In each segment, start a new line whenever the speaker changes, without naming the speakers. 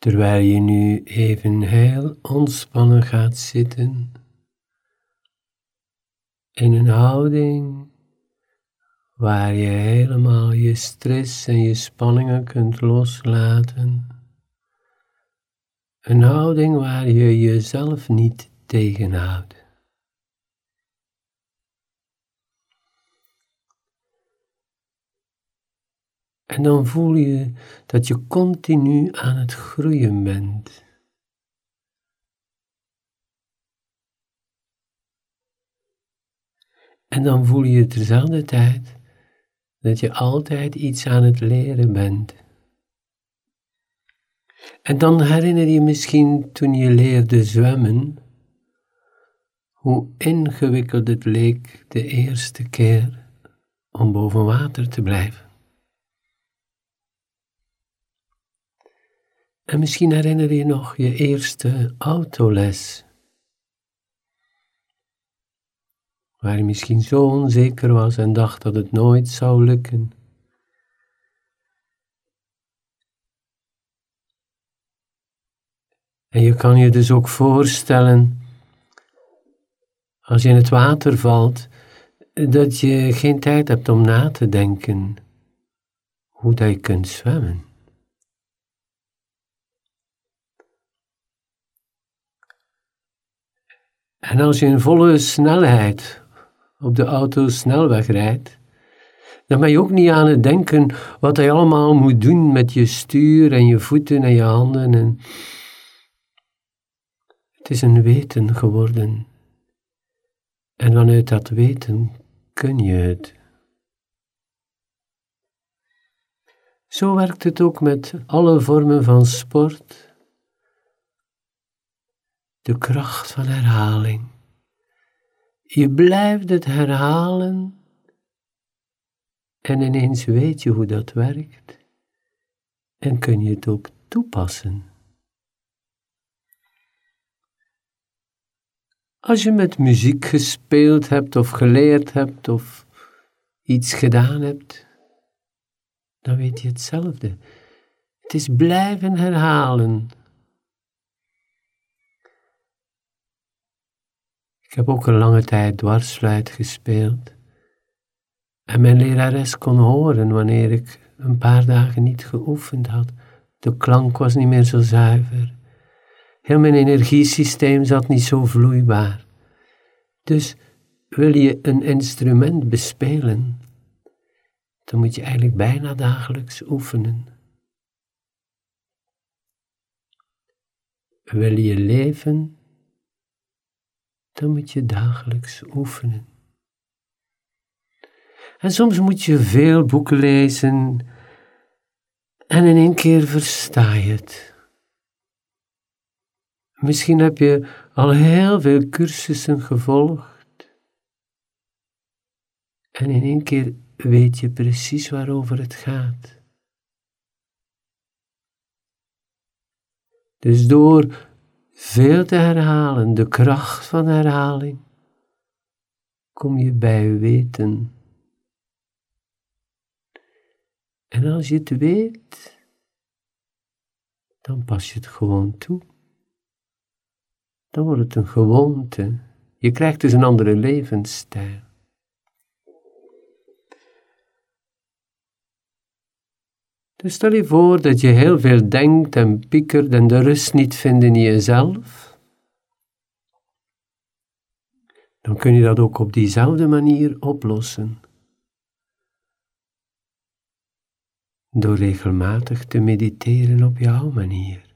Terwijl je nu even heel ontspannen gaat zitten in een houding waar je helemaal je stress en je spanningen kunt loslaten. Een houding waar je jezelf niet tegenhoudt. En dan voel je dat je continu aan het groeien bent. En dan voel je tezelfde tijd dat je altijd iets aan het leren bent. En dan herinner je misschien toen je leerde zwemmen, hoe ingewikkeld het leek de eerste keer om boven water te blijven. En misschien herinner je nog je eerste autoles. Waar je misschien zo onzeker was en dacht dat het nooit zou lukken. En je kan je dus ook voorstellen, als je in het water valt, dat je geen tijd hebt om na te denken hoe dat je kunt zwemmen. En als je in volle snelheid op de auto snelweg rijdt, dan ben je ook niet aan het denken wat je allemaal moet doen met je stuur en je voeten en je handen. En het is een weten geworden. En vanuit dat weten kun je het. Zo werkt het ook met alle vormen van sport de kracht van herhaling. Je blijft het herhalen en ineens weet je hoe dat werkt en kun je het ook toepassen. Als je met muziek gespeeld hebt of geleerd hebt of iets gedaan hebt, dan weet je hetzelfde. Het is blijven herhalen Ik heb ook een lange tijd dwarsfluit gespeeld. En mijn lerares kon horen wanneer ik een paar dagen niet geoefend had. De klank was niet meer zo zuiver. Heel mijn energiesysteem zat niet zo vloeibaar. Dus wil je een instrument bespelen, dan moet je eigenlijk bijna dagelijks oefenen. Wil je leven dan moet je dagelijks oefenen. En soms moet je veel boeken lezen en in één keer versta je het. Misschien heb je al heel veel cursussen gevolgd en in één keer weet je precies waarover het gaat. Dus door veel te herhalen, de kracht van herhaling, kom je bij weten. En als je het weet, dan pas je het gewoon toe. Dan wordt het een gewoonte. Je krijgt dus een andere levensstijl. Dus stel je voor dat je heel veel denkt en piekert en de rust niet vindt in jezelf. Dan kun je dat ook op diezelfde manier oplossen. Door regelmatig te mediteren op jouw manier.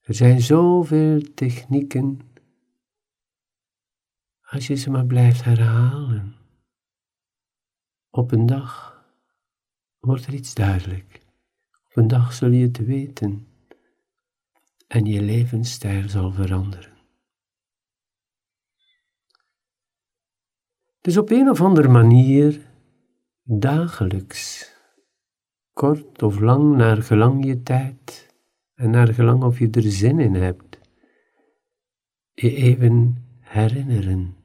Er zijn zoveel technieken als je ze maar blijft herhalen. Op een dag wordt er iets duidelijk. Op een dag zul je het weten en je levensstijl zal veranderen. Dus op een of andere manier, dagelijks, kort of lang, naar gelang je tijd en naar gelang of je er zin in hebt, je even herinneren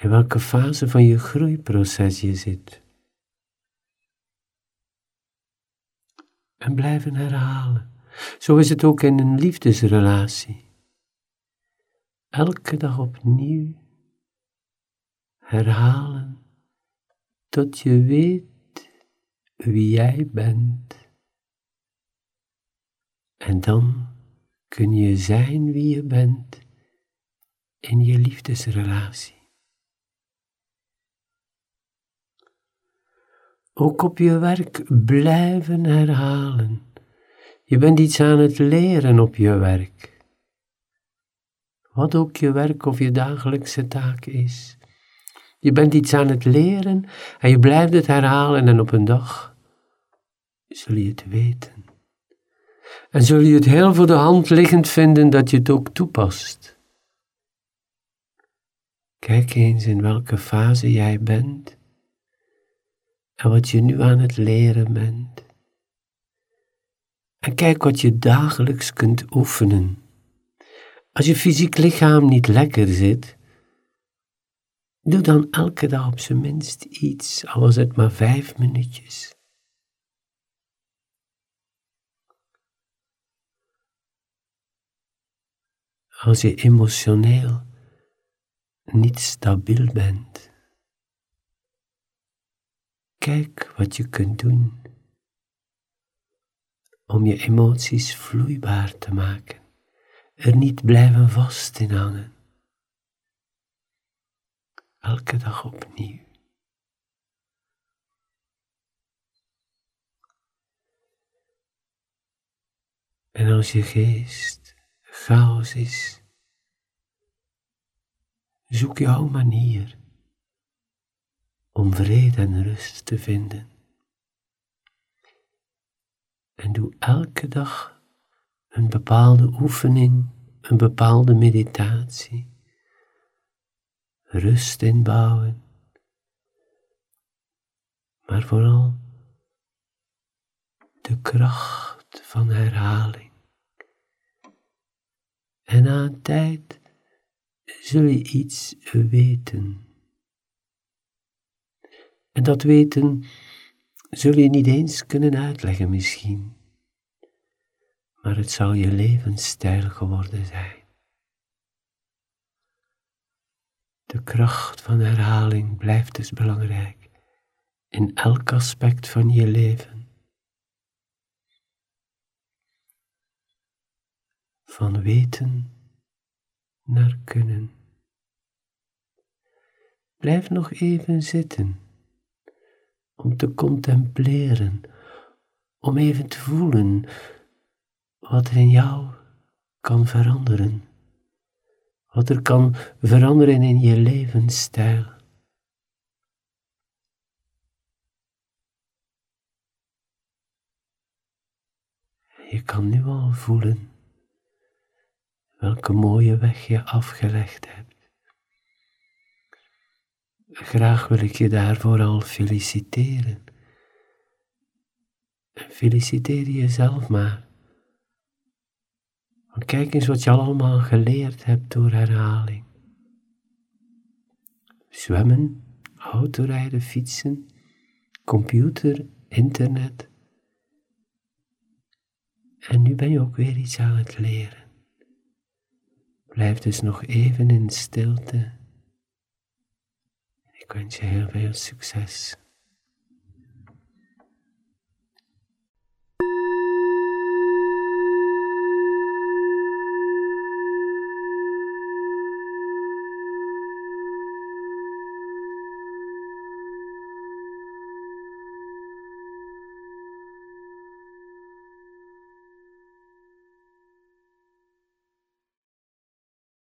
in welke fase van je groeiproces je zit. En blijven herhalen. Zo is het ook in een liefdesrelatie. Elke dag opnieuw herhalen tot je weet wie jij bent. En dan kun je zijn wie je bent in je liefdesrelatie. Ook op je werk blijven herhalen. Je bent iets aan het leren op je werk. Wat ook je werk of je dagelijkse taak is. Je bent iets aan het leren en je blijft het herhalen en op een dag zul je het weten. En zul je het heel voor de hand liggend vinden dat je het ook toepast. Kijk eens in welke fase jij bent en wat je nu aan het leren bent. En kijk wat je dagelijks kunt oefenen. Als je fysiek lichaam niet lekker zit, doe dan elke dag op zijn minst iets, al was het maar vijf minuutjes. Als je emotioneel niet stabiel bent, kijk wat je kunt doen om je emoties vloeibaar te maken, er niet blijven vast in hangen. Elke dag opnieuw. En als je geest chaos is, zoek jouw manier om vrede en rust te vinden. En doe elke dag een bepaalde oefening, een bepaalde meditatie. Rust inbouwen. Maar vooral de kracht van herhaling. En na een tijd zul je iets weten. En dat weten zul je niet eens kunnen uitleggen misschien, maar het zal je levensstijl geworden zijn. De kracht van herhaling blijft dus belangrijk in elk aspect van je leven. Van weten naar kunnen. Blijf nog even zitten om te contempleren, om even te voelen wat er in jou kan veranderen, wat er kan veranderen in je levensstijl. Je kan nu al voelen welke mooie weg je afgelegd hebt. Graag wil ik je daarvoor al feliciteren. En feliciteer jezelf maar. Kijk eens wat je allemaal geleerd hebt door herhaling. Zwemmen, autorijden, fietsen, computer, internet. En nu ben je ook weer iets aan het leren. Blijf dus nog even in stilte. Ik wens je heel veel succes.